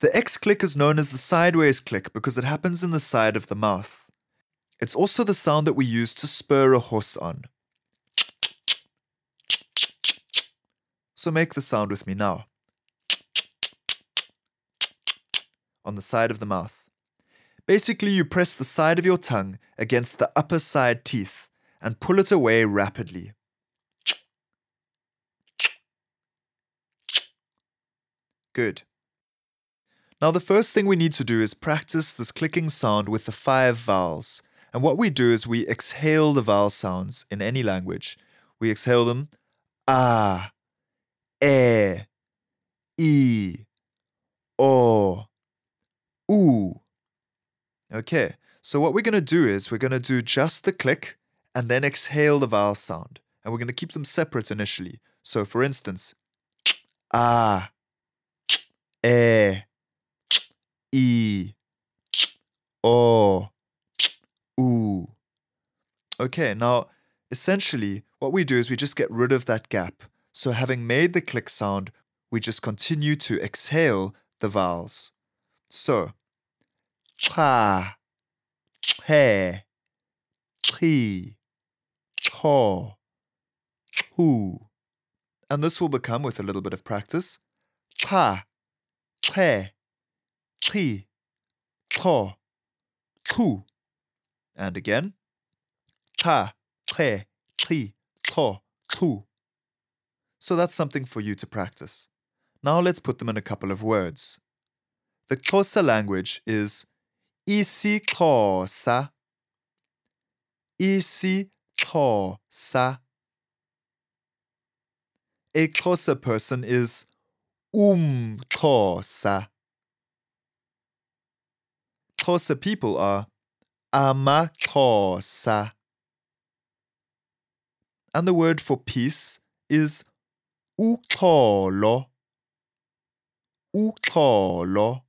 The X click is known as the sideways click because it happens in the side of the mouth. It's also the sound that we use to spur a horse on. So make the sound with me now. On the side of the mouth. Basically, you press the side of your tongue against the upper side teeth and pull it away rapidly. Good. Now, the first thing we need to do is practice this clicking sound with the five vowels. And what we do is we exhale the vowel sounds in any language. We exhale them ah, e, i, o. Okay, so what we're going to do is we're going to do just the click and then exhale the vowel sound. And we're going to keep them separate initially. So, for instance, ah, e, i, o, oo. Okay, now essentially what we do is we just get rid of that gap. So having made the click sound, we just continue to exhale the vowels. So, cha, he, chi, cho, chu. And this will become, with a little bit of practice, cha, che, chi, cho, chu. And again, cha, che, chi, cho, chu. So that's something for you to practice. Now let's put them in a couple of words. The Xhosa language is isiXhosa. isiXhosa. A Xhosa person is umXhosa. Xhosa people are amaXhosa. And the word for peace is uxolo. Uxolo.